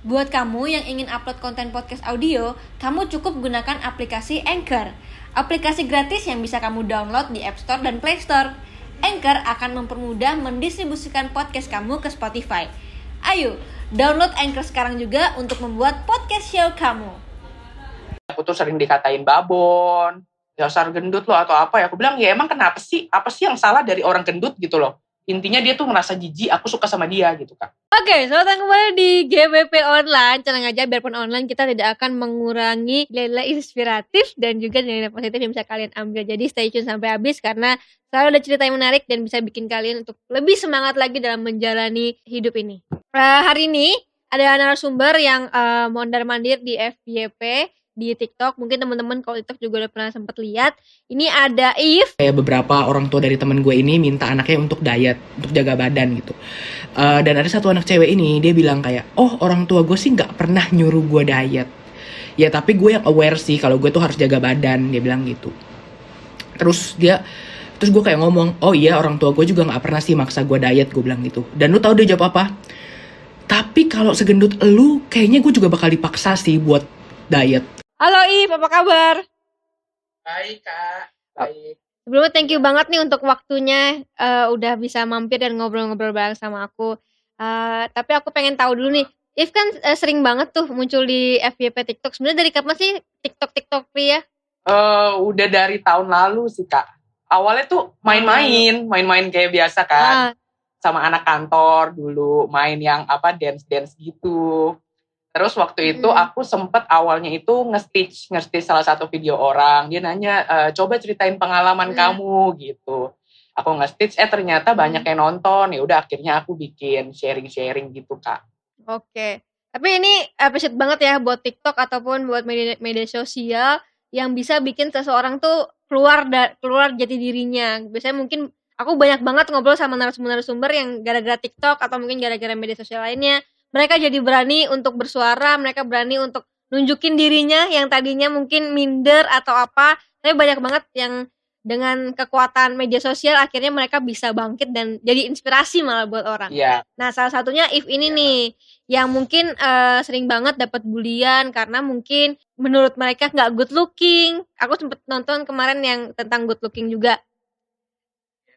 Buat kamu yang ingin upload konten podcast audio, kamu cukup gunakan aplikasi Anchor. Aplikasi gratis yang bisa kamu download di App Store dan Play Store. Anchor akan mempermudah mendistribusikan podcast kamu ke Spotify. Ayo, download Anchor sekarang juga untuk membuat podcast show kamu. Aku tuh sering dikatain babon, dasar gendut lo atau apa ya. Aku bilang ya emang kenapa sih? Apa sih yang salah dari orang gendut gitu loh? intinya dia tuh ngerasa jijik aku suka sama dia gitu kak oke okay, selamat datang kembali di GBP Online tenang aja biarpun online kita tidak akan mengurangi nilai inspiratif dan juga nilai positif yang bisa kalian ambil. Jadi stay tune sampai habis karena selalu ada cerita yang menarik dan bisa bikin kalian untuk lebih semangat lagi dalam menjalani hidup ini. Uh, hari ini ada narasumber yang uh, mondar mandir di FYP di TikTok. Mungkin teman-teman kalau TikTok juga udah pernah sempat lihat. Ini ada If. Kayak beberapa orang tua dari temen gue ini minta anaknya untuk diet, untuk jaga badan gitu. Uh, dan ada satu anak cewek ini dia bilang kayak, oh orang tua gue sih nggak pernah nyuruh gue diet. Ya tapi gue yang aware sih kalau gue tuh harus jaga badan. Dia bilang gitu. Terus dia terus gue kayak ngomong oh iya orang tua gue juga nggak pernah sih maksa gue diet gue bilang gitu dan lu tau dia jawab apa tapi kalau segendut lu kayaknya gue juga bakal dipaksa sih buat diet Halo Ip, apa kabar? Baik kak, baik. Sebelumnya thank you banget nih untuk waktunya uh, udah bisa mampir dan ngobrol-ngobrol bareng sama aku. Uh, tapi aku pengen tahu dulu nih, If kan uh, sering banget tuh muncul di FYP TikTok. Sebenarnya dari kapan sih TikTok TikTok Ria? Uh, udah dari tahun lalu sih kak. Awalnya tuh main-main, main-main kayak biasa kan. Uh. Sama anak kantor dulu, main yang apa dance-dance gitu. Terus waktu itu hmm. aku sempet awalnya itu nge-stitch, nge-stitch salah satu video orang. Dia nanya, e, coba ceritain pengalaman hmm. kamu gitu. Aku nge-stitch, eh ternyata banyak yang nonton. Ya udah akhirnya aku bikin sharing-sharing gitu kak. Oke. Tapi ini appreciate banget ya buat TikTok ataupun buat media, media sosial yang bisa bikin seseorang tuh keluar da, keluar jati dirinya. Biasanya mungkin aku banyak banget ngobrol sama narasumber-narasumber yang gara-gara TikTok atau mungkin gara-gara media sosial lainnya mereka jadi berani untuk bersuara, mereka berani untuk nunjukin dirinya yang tadinya mungkin minder atau apa, tapi banyak banget yang dengan kekuatan media sosial akhirnya mereka bisa bangkit dan jadi inspirasi malah buat orang. Yeah. Nah, salah satunya If ini yeah. nih yang mungkin uh, sering banget dapat bulian karena mungkin menurut mereka nggak good looking. Aku sempet nonton kemarin yang tentang good looking juga.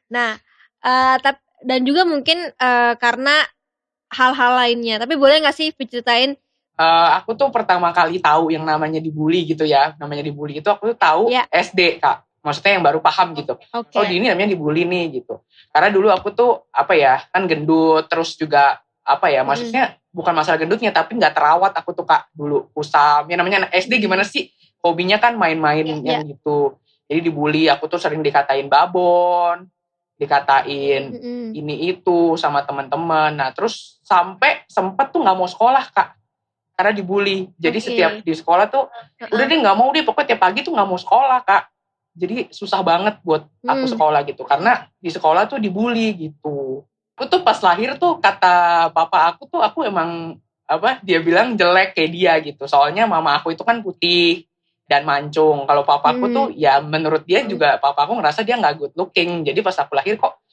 Nah, uh, dan juga mungkin uh, karena hal-hal lainnya. Tapi boleh nggak sih ceritain? Uh, aku tuh pertama kali tahu yang namanya dibully gitu ya. Namanya dibully itu aku tuh tahu yeah. SD kak. Maksudnya yang baru paham gitu. Okay. Oh ini namanya dibully nih gitu. Karena dulu aku tuh apa ya kan gendut terus juga apa ya maksudnya hmm. bukan masalah gendutnya tapi nggak terawat aku tuh kak dulu kusam ya namanya SD gimana sih hobinya kan main-main yeah, yang yeah. gitu jadi dibully aku tuh sering dikatain babon dikatain mm -hmm. ini itu sama teman-teman. Nah terus sampai sempet tuh nggak mau sekolah kak karena dibully. Jadi okay. setiap di sekolah tuh uh -uh. udah deh nggak mau deh pokoknya tiap pagi tuh nggak mau sekolah kak. Jadi susah banget buat aku mm. sekolah gitu karena di sekolah tuh dibully gitu. Aku tuh pas lahir tuh kata papa aku tuh aku emang apa dia bilang jelek kayak dia gitu. Soalnya mama aku itu kan putih dan mancung. Kalau papaku hmm. tuh ya menurut dia juga papaku ngerasa dia nggak good looking. Jadi pas aku lahir kok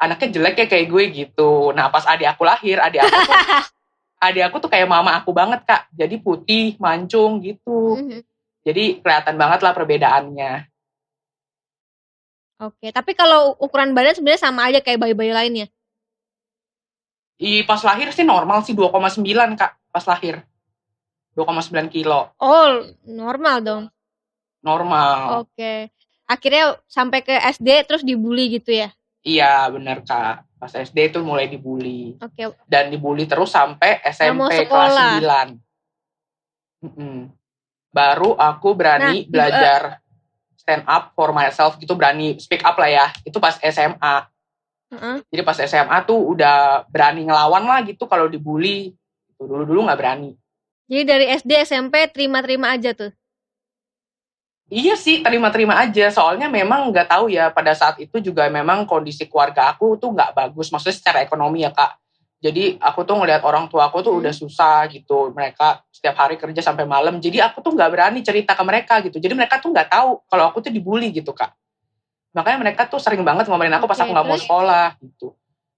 anaknya jelek ya kayak gue gitu. Nah pas adik aku lahir, adik aku tuh adik aku tuh kayak mama aku banget kak. Jadi putih, mancung gitu. Hmm. Jadi kelihatan banget lah perbedaannya. Oke, tapi kalau ukuran badan sebenarnya sama aja kayak bayi-bayi lainnya. I pas lahir sih normal sih 2,9 kak pas lahir. 2,9 kilo. Oh, normal dong. Normal. Oke. Akhirnya sampai ke SD terus dibully gitu ya? Iya, benar Kak. Pas SD itu mulai dibully. Oke. Dan dibully terus sampai SMP kelas 9. Mm -hmm. Baru aku berani nah, belajar uh, stand up for myself gitu, berani speak up lah ya. Itu pas SMA. Uh -uh. Jadi pas SMA tuh udah berani ngelawan lah gitu kalau dibully. Dulu-dulu nggak berani. Jadi dari SD SMP terima-terima aja tuh. Iya sih terima-terima aja. Soalnya memang nggak tahu ya pada saat itu juga memang kondisi keluarga aku tuh nggak bagus. Maksudnya secara ekonomi ya kak. Jadi aku tuh ngelihat orang tua aku tuh hmm. udah susah gitu. Mereka setiap hari kerja sampai malam. Jadi aku tuh nggak berani cerita ke mereka gitu. Jadi mereka tuh nggak tahu kalau aku tuh dibully gitu kak. Makanya mereka tuh sering banget ngomelin aku okay, pas aku nggak mau sekolah gitu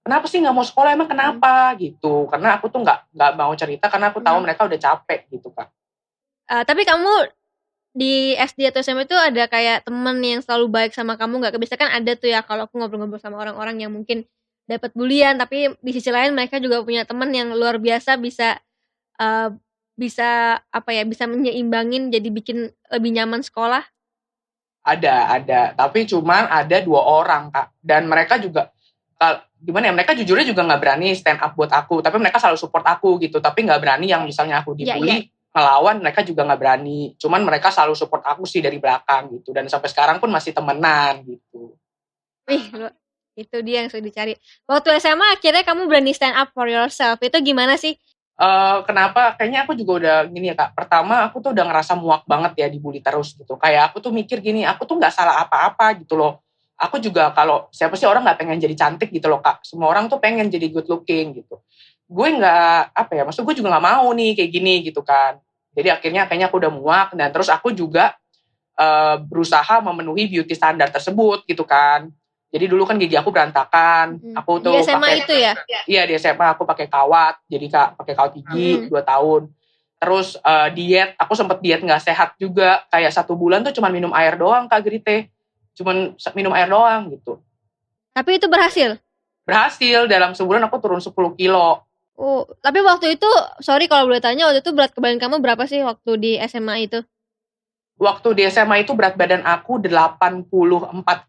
kenapa sih nggak mau sekolah emang kenapa hmm. gitu karena aku tuh nggak nggak mau cerita karena aku tahu hmm. mereka udah capek gitu kak uh, tapi kamu di SD atau SMA itu ada kayak temen yang selalu baik sama kamu nggak? Biasanya kan ada tuh ya kalau aku ngobrol-ngobrol sama orang-orang yang mungkin dapat bulian tapi di sisi lain mereka juga punya temen yang luar biasa bisa uh, bisa apa ya bisa menyeimbangin jadi bikin lebih nyaman sekolah. Ada ada tapi cuman ada dua orang kak dan mereka juga gimana ya mereka jujurnya juga nggak berani stand up buat aku tapi mereka selalu support aku gitu tapi nggak berani yang misalnya aku iya, dibully yeah, yeah ngelawan mereka juga nggak berani cuman mereka selalu support aku sih dari belakang gitu dan sampai sekarang pun masih temenan gitu wih itu dia yang sudah dicari waktu SMA akhirnya kamu berani stand up for yourself itu gimana sih Uh, kenapa? Kayaknya aku juga udah gini ya kak. Pertama aku tuh udah ngerasa muak banget ya dibully terus gitu. Kayak aku tuh mikir gini, aku tuh nggak salah apa-apa gitu loh. Aku juga kalau siapa sih orang nggak pengen jadi cantik gitu loh kak. Semua orang tuh pengen jadi good looking gitu. Gue nggak apa ya, maksud gue juga nggak mau nih kayak gini gitu kan. Jadi akhirnya kayaknya aku udah muak dan terus aku juga uh, berusaha memenuhi beauty standar tersebut gitu kan. Jadi dulu kan gigi aku berantakan. Hmm. Aku tuh di SMA pake, itu ya? Iya di SMA aku pakai kawat. Jadi kak pakai kawat gigi hmm. dua tahun. Terus uh, diet, aku sempet diet nggak sehat juga. Kayak satu bulan tuh cuma minum air doang kak Gerite. Cuman minum air doang gitu. Tapi itu berhasil? Berhasil, dalam sebulan aku turun 10 kilo. Oh, tapi waktu itu, sorry kalau boleh tanya, waktu itu berat badan kamu berapa sih waktu di SMA itu? Waktu di SMA itu berat badan aku 84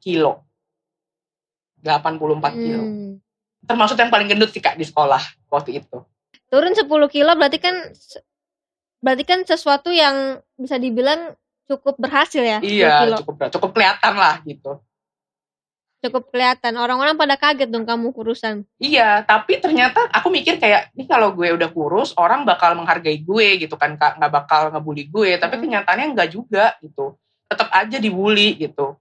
kilo. 84 hmm. kilo. Termasuk yang paling gendut sih kak di sekolah waktu itu. Turun 10 kilo berarti kan berarti kan sesuatu yang bisa dibilang cukup berhasil ya? Iya, cukup cukup kelihatan lah gitu. Cukup kelihatan. Orang-orang pada kaget dong kamu kurusan. Iya tapi ternyata aku mikir kayak ini kalau gue udah kurus orang bakal menghargai gue gitu kan nggak bakal ngebully gue tapi hmm. kenyataannya enggak juga gitu. Tetap aja dibully gitu.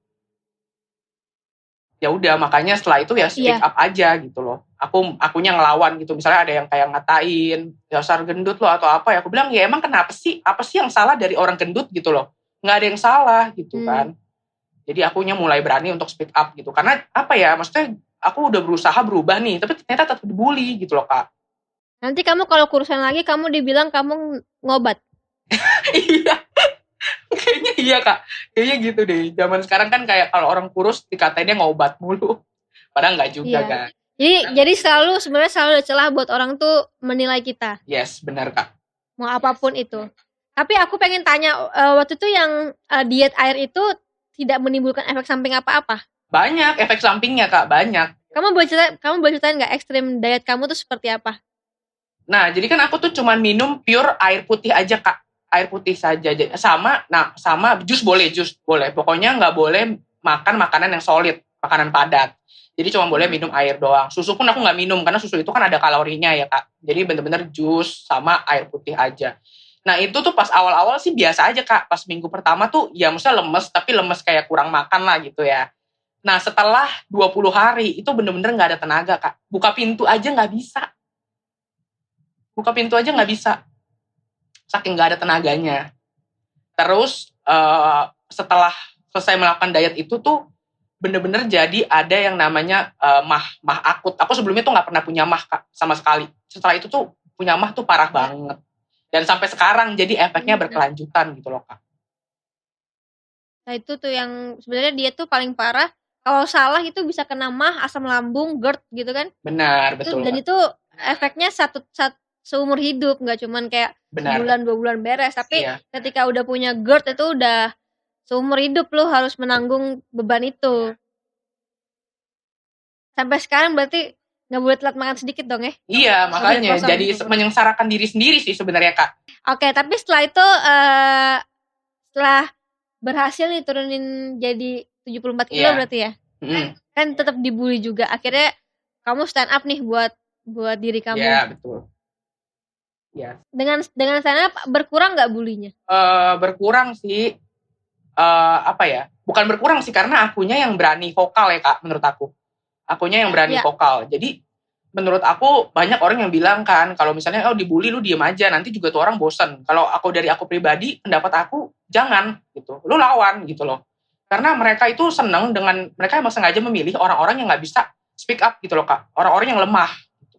Ya udah makanya setelah itu ya speak yeah. up aja gitu loh. Aku akunya ngelawan gitu. Misalnya ada yang kayak ngatain dasar gendut lo atau apa ya. Aku bilang ya emang kenapa sih? Apa sih yang salah dari orang gendut? Gitu loh nggak ada yang salah gitu hmm. kan jadi akunya mulai berani untuk speak up gitu. Karena apa ya, maksudnya aku udah berusaha berubah nih, tapi ternyata tetap dibully gitu loh kak. Nanti kamu kalau kurusan lagi, kamu dibilang kamu ngobat. iya, kayaknya iya kak. Kayaknya gitu deh. Zaman sekarang kan kayak kalau orang kurus dikatainnya ngobat mulu. Padahal nggak juga iya. kan. Jadi, nah. jadi selalu sebenarnya selalu ada celah buat orang tuh menilai kita. Yes, benar kak. Mau apa pun itu. Tapi aku pengen tanya, uh, waktu itu yang uh, diet air itu tidak menimbulkan efek samping apa-apa? Banyak efek sampingnya kak, banyak. Kamu boleh cerita, kamu boleh ceritain nggak ekstrim diet kamu tuh seperti apa? Nah, jadi kan aku tuh cuma minum pure air putih aja kak, air putih saja. Sama, nah sama jus boleh, jus boleh. Pokoknya nggak boleh makan makanan yang solid, makanan padat. Jadi cuma boleh minum air doang. Susu pun aku nggak minum karena susu itu kan ada kalorinya ya kak. Jadi bener-bener jus sama air putih aja. Nah itu tuh pas awal-awal sih biasa aja kak. Pas minggu pertama tuh ya maksudnya lemes tapi lemes kayak kurang makan lah gitu ya. Nah setelah 20 hari itu bener-bener gak ada tenaga kak. Buka pintu aja gak bisa. Buka pintu aja gak bisa. Saking gak ada tenaganya. Terus uh, setelah selesai melakukan diet itu tuh bener-bener jadi ada yang namanya uh, mah mah akut. Aku sebelumnya tuh nggak pernah punya mah kak sama sekali. Setelah itu tuh punya mah tuh parah banget dan sampai sekarang jadi efeknya hmm. berkelanjutan gitu loh kak. Nah itu tuh yang sebenarnya dia tuh paling parah. Kalau salah itu bisa kena mah, asam lambung, GERD gitu kan? Benar, itu, betul. Dan itu efeknya satu, satu seumur hidup, nggak cuman kayak Benar. bulan dua bulan beres. Tapi iya. ketika udah punya GERD itu udah seumur hidup lo harus menanggung beban itu. Sampai sekarang berarti nggak boleh telat makan sedikit dong ya iya makanya jadi gitu. menyengsarakan diri sendiri sih sebenarnya kak oke tapi setelah itu uh, setelah berhasil nih turunin jadi 74 kilo yeah. berarti ya mm. kan tetap dibully juga akhirnya kamu stand up nih buat buat diri kamu iya yeah, betul Ya. Dengan dengan stand up berkurang nggak bulinya? Uh, berkurang sih. Uh, apa ya? Bukan berkurang sih karena akunya yang berani vokal ya kak menurut aku akunya yang berani ya. vokal. Jadi menurut aku banyak orang yang bilang kan kalau misalnya oh dibully lu diem aja. Nanti juga tuh orang bosen. Kalau aku dari aku pribadi pendapat aku jangan gitu. Lu lawan gitu loh. Karena mereka itu seneng dengan mereka emang sengaja memilih orang-orang yang nggak bisa speak up gitu loh kak. Orang-orang yang lemah. Gitu.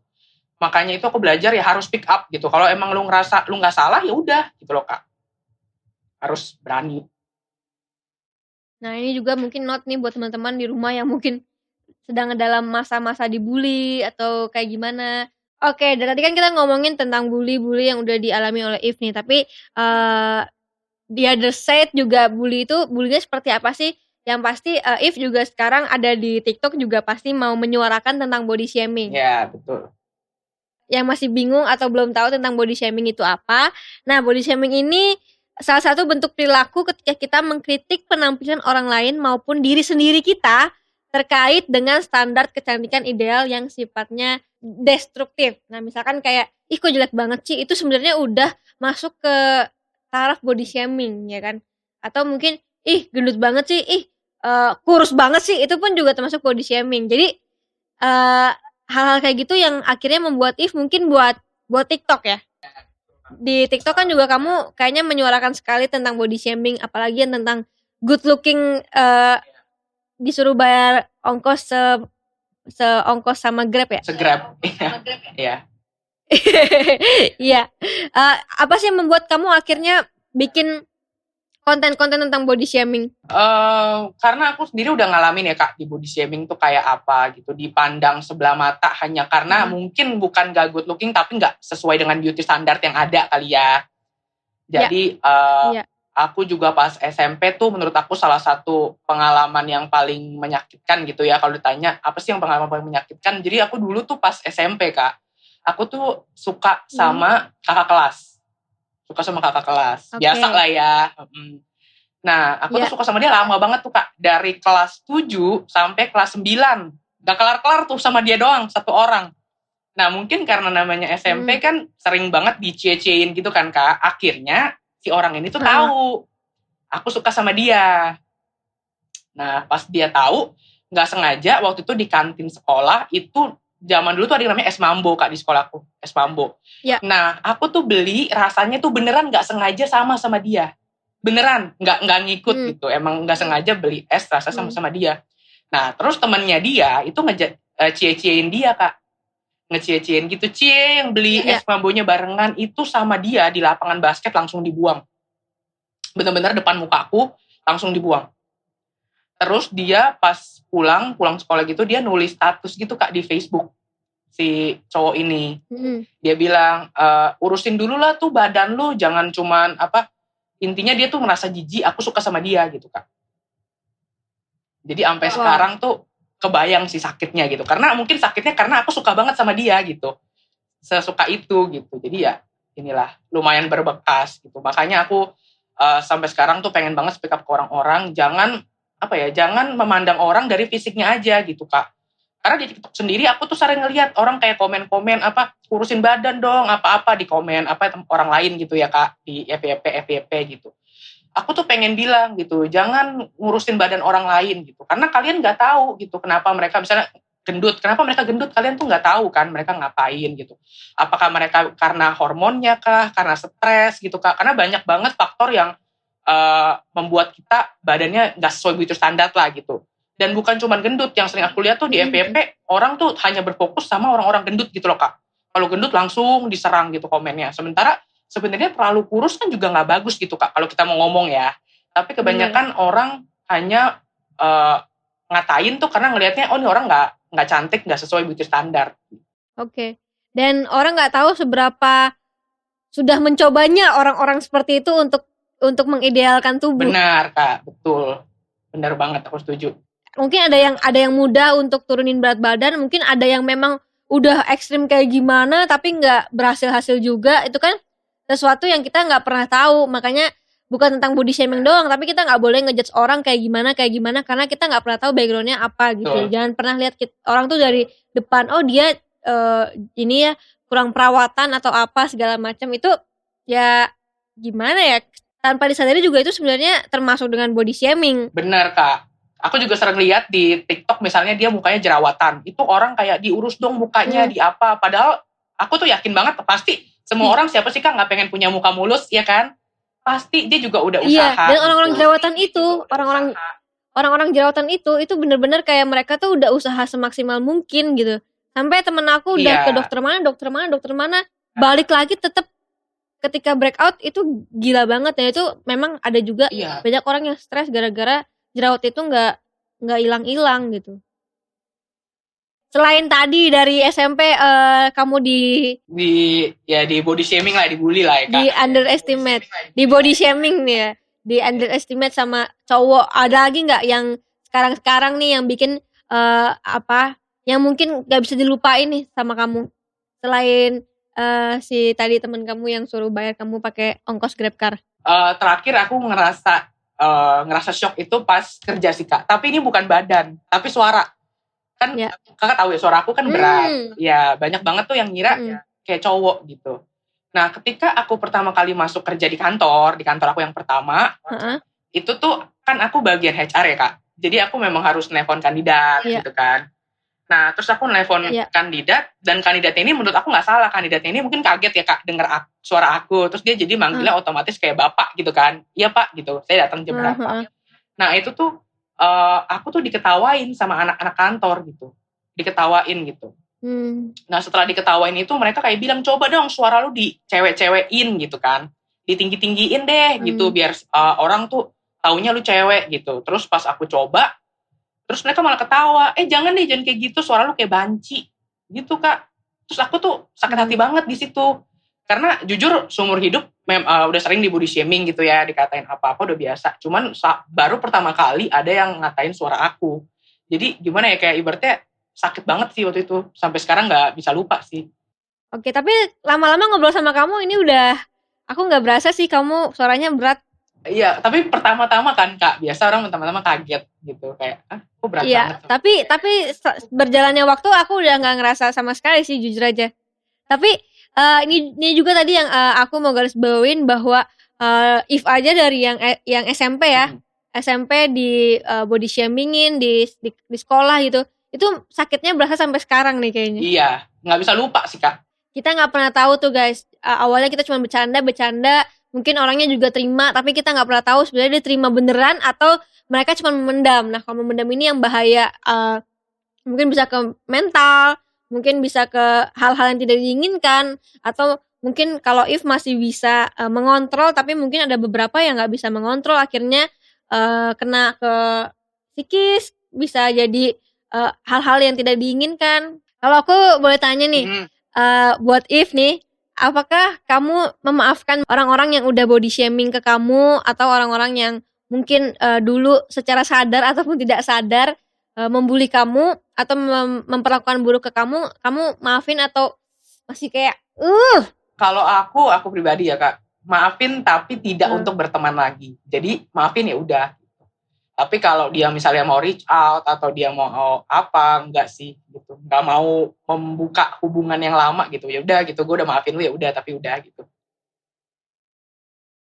makanya itu aku belajar ya harus speak up gitu. Kalau emang lu ngerasa lu nggak salah ya udah gitu loh kak. Harus berani. Nah ini juga mungkin not nih buat teman-teman di rumah yang mungkin sedang dalam masa-masa dibully atau kayak gimana Oke, dan tadi kan kita ngomongin tentang bully-bully yang udah dialami oleh If nih, tapi uh, di other side juga bully itu bullynya seperti apa sih? Yang pasti uh, If juga sekarang ada di TikTok juga pasti mau menyuarakan tentang body shaming. Ya, betul. Yang masih bingung atau belum tahu tentang body shaming itu apa. Nah, body shaming ini salah satu bentuk perilaku ketika kita mengkritik penampilan orang lain maupun diri sendiri kita terkait dengan standar kecantikan ideal yang sifatnya destruktif. Nah, misalkan kayak, "Ih, kok jelek banget sih?" Itu sebenarnya udah masuk ke taraf body shaming, ya kan? Atau mungkin, "Ih, gendut banget sih, ih, uh, kurus banget sih." Itu pun juga termasuk body shaming. Jadi, uh, hal-hal kayak gitu yang akhirnya membuat If mungkin buat buat TikTok ya? Di TikTok kan juga kamu kayaknya menyuarakan sekali tentang body shaming, apalagi yang tentang good looking, uh, disuruh bayar ongkos se seongkos sama Grab ya? Segrab. Iya. Iya. Iya. uh, apa sih yang membuat kamu akhirnya bikin konten-konten tentang body shaming? Uh, karena aku sendiri udah ngalamin ya kak di body shaming tuh kayak apa gitu dipandang sebelah mata hanya karena hmm. mungkin bukan gak good looking tapi nggak sesuai dengan beauty standard yang ada kali ya. Jadi ya. Uh, ya aku juga pas SMP tuh menurut aku salah satu pengalaman yang paling menyakitkan gitu ya. Kalau ditanya apa sih yang pengalaman paling menyakitkan? Jadi aku dulu tuh pas SMP kak aku tuh suka sama hmm. kakak kelas. Suka sama kakak kelas. Okay. biasa lah ya nah aku yeah. tuh suka sama dia lama banget tuh kak. Dari kelas 7 sampai kelas 9 gak kelar-kelar tuh sama dia doang satu orang. Nah mungkin karena namanya SMP hmm. kan sering banget dicie-ciein gitu kan kak. Akhirnya si orang ini tuh hmm. tahu aku suka sama dia. Nah, pas dia tahu, nggak sengaja waktu itu di kantin sekolah itu zaman dulu tuh ada yang namanya es mambo kak di sekolahku, es mambo. Ya. Nah, aku tuh beli rasanya tuh beneran nggak sengaja sama sama dia, beneran nggak nggak ngikut hmm. gitu, emang nggak sengaja beli es rasa sama sama dia. Nah, terus temennya dia itu ngeja uh, cie-ciein dia kak, ngecie-ciein gitu cie yang beli yeah. es mambonya barengan itu sama dia di lapangan basket langsung dibuang bener-bener depan mukaku langsung dibuang terus dia pas pulang pulang sekolah gitu dia nulis status gitu kak di Facebook si cowok ini mm. dia bilang e, urusin dulu lah tuh badan lu jangan cuman apa intinya dia tuh merasa jijik aku suka sama dia gitu kak jadi sampai wow. sekarang tuh kebayang sih sakitnya gitu. Karena mungkin sakitnya karena aku suka banget sama dia gitu. Sesuka itu gitu. Jadi ya inilah lumayan berbekas gitu. Makanya aku uh, sampai sekarang tuh pengen banget speak up ke orang-orang. Jangan apa ya jangan memandang orang dari fisiknya aja gitu kak. Karena di TikTok sendiri aku tuh sering ngeliat orang kayak komen-komen apa urusin badan dong apa-apa di komen apa orang lain gitu ya kak di FYP FYP gitu aku tuh pengen bilang gitu jangan ngurusin badan orang lain gitu. Karena kalian nggak tahu gitu kenapa mereka misalnya gendut. Kenapa mereka gendut? Kalian tuh nggak tahu kan mereka ngapain gitu. Apakah mereka karena hormonnya kah karena stres gitu kak karena banyak banget faktor yang uh, membuat kita badannya nggak sesuai beauty standar lah gitu. Dan bukan cuma gendut. Yang sering aku lihat tuh di hmm. orang tuh hanya berfokus sama orang-orang gendut gitu loh kak. Kalau gendut langsung diserang gitu komennya. Sementara sebenarnya terlalu kurus kan juga nggak bagus gitu kak kalau kita mau ngomong ya. Tapi kebanyakan hmm. orang hanya uh, ngatain tuh karena ngelihatnya oh ini orang nggak nggak cantik nggak sesuai beauty standar. Oke. Okay. dan orang nggak tahu seberapa sudah mencobanya orang-orang seperti itu untuk untuk mengidealkan tubuh. Benar kak betul. Benar banget aku setuju. Mungkin ada yang ada yang mudah untuk turunin berat badan mungkin ada yang memang udah ekstrim kayak gimana tapi nggak berhasil hasil juga itu kan sesuatu yang kita nggak pernah tahu. Makanya bukan tentang body shaming doang tapi kita nggak boleh ngejudge orang kayak gimana kayak gimana karena kita nggak pernah tahu backgroundnya apa gitu. Jangan pernah lihat kita, orang tuh dari depan oh dia uh, ini ya kurang perawatan atau apa segala macam. Itu ya gimana ya? Tanpa disadari juga itu sebenarnya termasuk dengan body shaming. Benar kak. Aku juga sering lihat di TikTok misalnya dia mukanya jerawatan. Itu orang kayak diurus dong mukanya hmm. di apa. Padahal aku tuh yakin banget pasti semua orang siapa sih kan nggak pengen punya muka mulus ya kan? Pasti dia juga udah iya, usaha. Iya, dan orang-orang gitu. jerawatan itu, orang-orang orang-orang jerawatan itu itu bener-bener kayak mereka tuh udah usaha semaksimal mungkin gitu sampai temen aku udah yeah. ke dokter mana dokter mana dokter mana balik lagi tetap ketika breakout itu gila banget ya itu memang ada juga yeah. banyak orang yang stres gara-gara jerawat itu nggak nggak hilang-hilang gitu selain tadi dari SMP uh, eh, kamu di di ya di body shaming lah dibully lah ya kak. di underestimate. Di body shaming nih ya. Di underestimate sama cowok. Ada lagi nggak yang sekarang-sekarang nih yang bikin uh, apa yang mungkin gak bisa dilupain nih sama kamu? Selain uh, si tadi teman kamu yang suruh bayar kamu pakai ongkos grab car. Uh, terakhir aku ngerasa uh, ngerasa shock itu pas kerja sih kak. Tapi ini bukan badan tapi suara kan ya. kakak tahu ya suara aku kan berat hmm. ya banyak banget tuh yang ngira hmm. kayak cowok gitu nah ketika aku pertama kali masuk kerja di kantor di kantor aku yang pertama uh -uh. itu tuh kan aku bagian HR ya kak jadi aku memang harus nelfon kandidat ya. gitu kan nah terus aku nelfon ya. kandidat dan kandidat ini menurut aku nggak salah kandidat ini mungkin kaget ya kak denger aku, suara aku terus dia jadi manggilnya uh. otomatis kayak bapak gitu kan iya pak gitu saya datang jam berapa nah itu tuh uh, aku tuh diketawain sama anak-anak kantor gitu diketawain gitu hmm. nah setelah diketawain itu mereka kayak bilang coba dong suara lu di cewek-cewekin gitu kan ditinggi-tinggiin deh hmm. gitu biar uh, orang tuh taunya lu cewek gitu terus pas aku coba terus mereka malah ketawa eh jangan deh jangan kayak gitu suara lu kayak banci gitu kak terus aku tuh sakit hati hmm. banget di situ karena jujur seumur hidup mem, uh, udah sering di body shaming gitu ya dikatain apa-apa udah biasa. Cuman baru pertama kali ada yang ngatain suara aku. Jadi gimana ya kayak ibaratnya sakit banget sih waktu itu. Sampai sekarang nggak bisa lupa sih. Oke tapi lama-lama ngobrol sama kamu ini udah aku nggak berasa sih kamu suaranya berat. Iya, tapi pertama-tama kan kak biasa orang pertama-tama kaget gitu kayak ah kok berat iya, banget. Tapi tapi berjalannya waktu aku udah nggak ngerasa sama sekali sih jujur aja. Tapi uh, ini ini juga tadi yang uh, aku mau garis bawain bahwa uh, if aja dari yang yang SMP ya hmm. SMP di uh, body shamingin di, di di sekolah gitu itu sakitnya berasa sampai sekarang nih kayaknya. Iya nggak bisa lupa sih kak. Kita nggak pernah tahu tuh guys. Uh, awalnya kita cuma bercanda bercanda mungkin orangnya juga terima tapi kita nggak pernah tahu sebenarnya dia terima beneran atau mereka cuma memendam. Nah kalau memendam ini yang bahaya uh, mungkin bisa ke mental mungkin bisa ke hal-hal yang tidak diinginkan atau mungkin kalau if masih bisa uh, mengontrol tapi mungkin ada beberapa yang nggak bisa mengontrol akhirnya uh, kena ke psikis bisa jadi hal hal-hal yang tidak diinginkan kalau aku boleh tanya nih mm. uh, buat if nih apakah kamu memaafkan orang-orang yang udah body shaming ke kamu atau orang-orang yang mungkin uh, dulu secara sadar ataupun tidak sadar uh, membuli kamu atau mem memperlakukan buruk ke kamu, kamu maafin atau masih kayak uh. Kalau aku aku pribadi ya kak. Maafin tapi tidak hmm. untuk berteman lagi. Jadi maafin ya udah. Tapi kalau dia misalnya mau reach out atau dia mau apa enggak sih gitu. Nggak mau membuka hubungan yang lama gitu. Ya udah gitu gue udah maafin lu ya udah tapi udah gitu.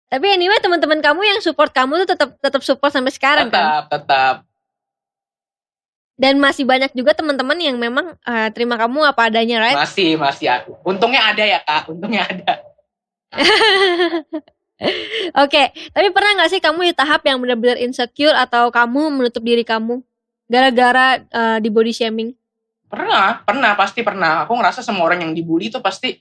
Tapi anyway teman-teman kamu yang support kamu tuh tetap tetap support sampai sekarang tetap, kan? Tetap tetap dan masih banyak juga teman-teman yang memang uh, terima kamu apa adanya, right? Masih, masih aku. Untungnya ada ya kak, untungnya ada. Oke, okay. tapi pernah nggak sih kamu di tahap yang benar-benar insecure atau kamu menutup diri kamu gara-gara uh, di body shaming? Pernah, pernah, pasti pernah. Aku ngerasa semua orang yang dibully itu pasti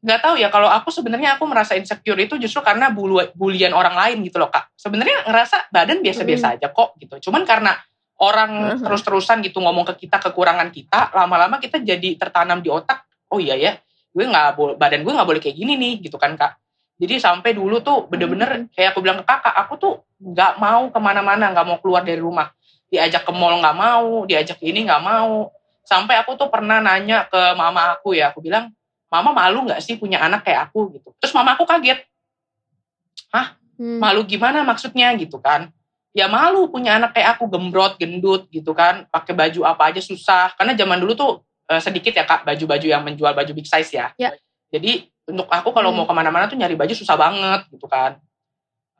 nggak tahu ya kalau aku sebenarnya aku merasa insecure itu justru karena bulian orang lain gitu loh kak. Sebenarnya ngerasa badan biasa-biasa hmm. aja kok gitu. Cuman karena orang uh-huh. terus-terusan gitu ngomong ke kita kekurangan kita, lama-lama kita jadi tertanam di otak, oh iya ya, gue nggak badan gue nggak boleh kayak gini nih gitu kan kak. Jadi sampai dulu tuh bener-bener uh-huh. kayak aku bilang ke kakak, aku tuh nggak mau ke mana-mana, nggak mau keluar dari rumah. Diajak ke mall nggak mau, diajak ini nggak mau. Sampai aku tuh pernah nanya ke mama aku ya, aku bilang, mama malu nggak sih punya anak kayak aku gitu. Terus mama aku kaget, hah hmm. malu gimana maksudnya gitu kan ya malu punya anak kayak aku gembrot gendut gitu kan. Pakai baju apa aja susah. Karena zaman dulu tuh uh, sedikit ya kak baju-baju yang menjual baju big size ya, ya. jadi untuk aku kalau hmm. mau ke mana-mana tuh nyari baju susah banget gitu kan.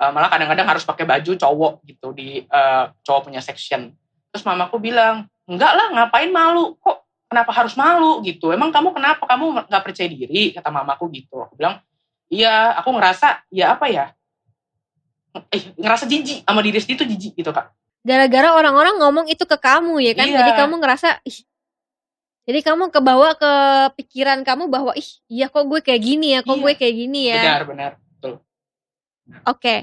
Uh, malah kadang-kadang harus pakai baju cowok gitu di uh, cowok punya section. Terus mamaku bilang enggak lah ngapain malu? Kok kenapa harus malu? Gitu. Emang kamu kenapa? Kamu nggak percaya diri? kata mamaku gitu. Aku bilang iya aku ngerasa ya apa ya eh ngerasa jijik sama diri sendiri tuh jijik gitu kak gara-gara orang-orang ngomong itu ke kamu ya kan iya. jadi kamu ngerasa ih jadi kamu kebawa ke pikiran kamu bahwa ih iya kok gue kayak gini ya kok iya. gue kayak gini ya benar benar betul oke okay.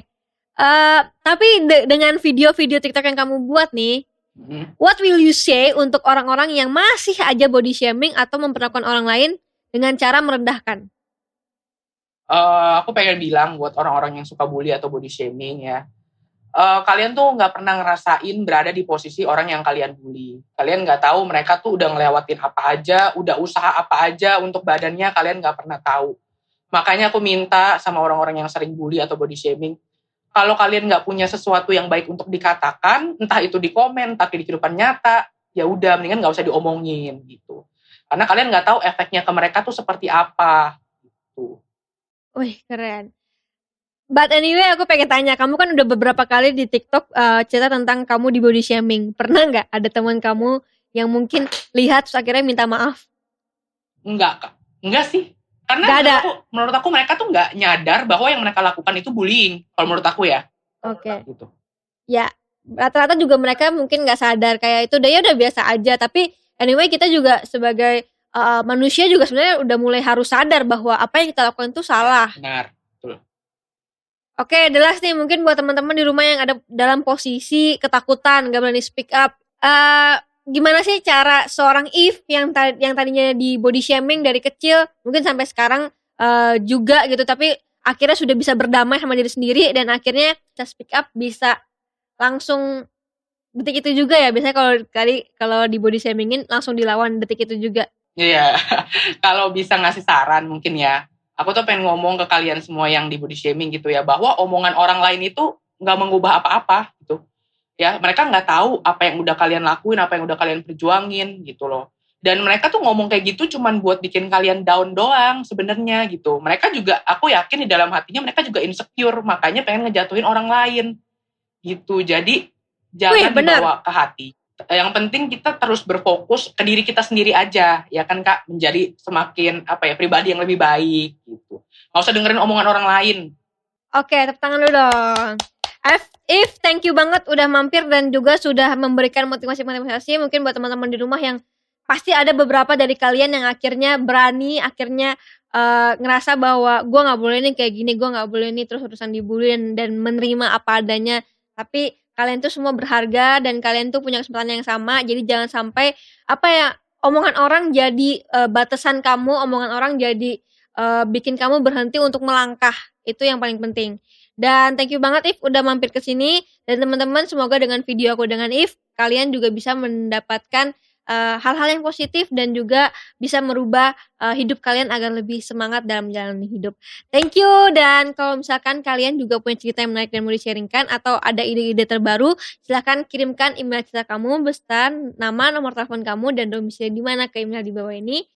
uh, eh, tapi de dengan video-video TikTok yang kamu buat nih hmm. what will you say untuk orang-orang yang masih aja body shaming atau memperlakukan orang lain dengan cara merendahkan uh, aku pengen bilang buat orang-orang yang suka bully atau body shaming ya uh, kalian tuh nggak pernah ngerasain berada di posisi orang yang kalian bully. Kalian nggak tahu mereka tuh udah ngelewatin apa aja, udah usaha apa aja untuk badannya kalian nggak pernah tahu. Makanya aku minta sama orang-orang yang sering bully atau body shaming, kalau kalian nggak punya sesuatu yang baik untuk dikatakan, entah itu di komen tapi di kehidupan nyata, ya udah mendingan nggak usah diomongin gitu. Karena kalian nggak tahu efeknya ke mereka tuh seperti apa gitu. Wih keren. But anyway, aku pengen tanya, kamu kan udah beberapa kali di TikTok uh, cerita tentang kamu di body shaming. Pernah nggak ada teman kamu yang mungkin lihat terus akhirnya minta maaf? Enggak, Kak. Enggak sih. Karena gak ada. Aku, menurut aku mereka tuh nggak nyadar bahwa yang mereka lakukan itu bullying. Kalau menurut aku ya. Oke. Okay. Gitu. Ya, rata-rata juga mereka mungkin nggak sadar kayak itu udah ya udah biasa aja. Tapi anyway kita juga sebagai uh, manusia juga sebenarnya udah mulai harus sadar bahwa apa yang kita lakukan itu salah. Benar. Oke, jelas nih mungkin buat teman-teman di rumah yang ada dalam posisi ketakutan, gak berani speak up. Uh, gimana sih cara seorang If yang ta yang tadinya di body shaming dari kecil, mungkin sampai sekarang uh, juga gitu, tapi akhirnya sudah bisa berdamai sama diri sendiri dan akhirnya bisa speak up, bisa langsung detik itu juga ya. Biasanya kalau kali kalau di body shamingin langsung dilawan detik itu juga. Iya, kalau bisa ngasih saran mungkin ya. Aku tuh pengen ngomong ke kalian semua yang di body shaming gitu ya bahwa omongan orang lain itu nggak mengubah apa-apa gitu. Ya mereka nggak tahu apa yang udah kalian lakuin apa yang udah kalian perjuangin gitu loh. Dan mereka tuh ngomong kayak gitu cuman buat bikin kalian down doang sebenarnya gitu. Mereka juga aku yakin di dalam hatinya mereka juga insecure makanya pengen ngejatuhin orang lain gitu. Jadi jangan Wih, dibawa ke hati yang penting kita terus berfokus ke diri kita sendiri aja ya kan kak? Menjadi semakin apa ya pribadi yang lebih baik gitu. Nggak usah dengerin omongan orang lain. Oke tepuk tangan dulu dong. If, if thank you banget udah mampir dan juga sudah memberikan motivasi-motivasi mungkin buat teman-teman di rumah yang pasti ada beberapa dari kalian yang akhirnya berani akhirnya uh, ngerasa bahwa gue nggak boleh nih kayak gini gue nggak boleh nih terus urusan dibully dan, dan menerima apa adanya. Tapi kalian tuh semua berharga dan kalian tuh punya kesempatan yang sama. Jadi jangan sampai apa ya omongan orang jadi uh, batasan kamu omongan orang jadi uh, bikin kamu berhenti untuk melangkah. Itu yang paling penting. Dan thank you banget If udah mampir ke sini. Dan teman-teman semoga dengan video aku dengan If kalian juga bisa mendapatkan hal-hal uh, yang positif dan juga bisa merubah uh, hidup kalian agar lebih semangat dalam menjalani hidup. Thank you dan kalau misalkan kalian juga punya cerita yang menarik dan mau di-sharingkan atau ada ide-ide terbaru, silahkan kirimkan email cerita kamu beserta nama, nomor telepon kamu dan domisili di mana ke email di bawah ini.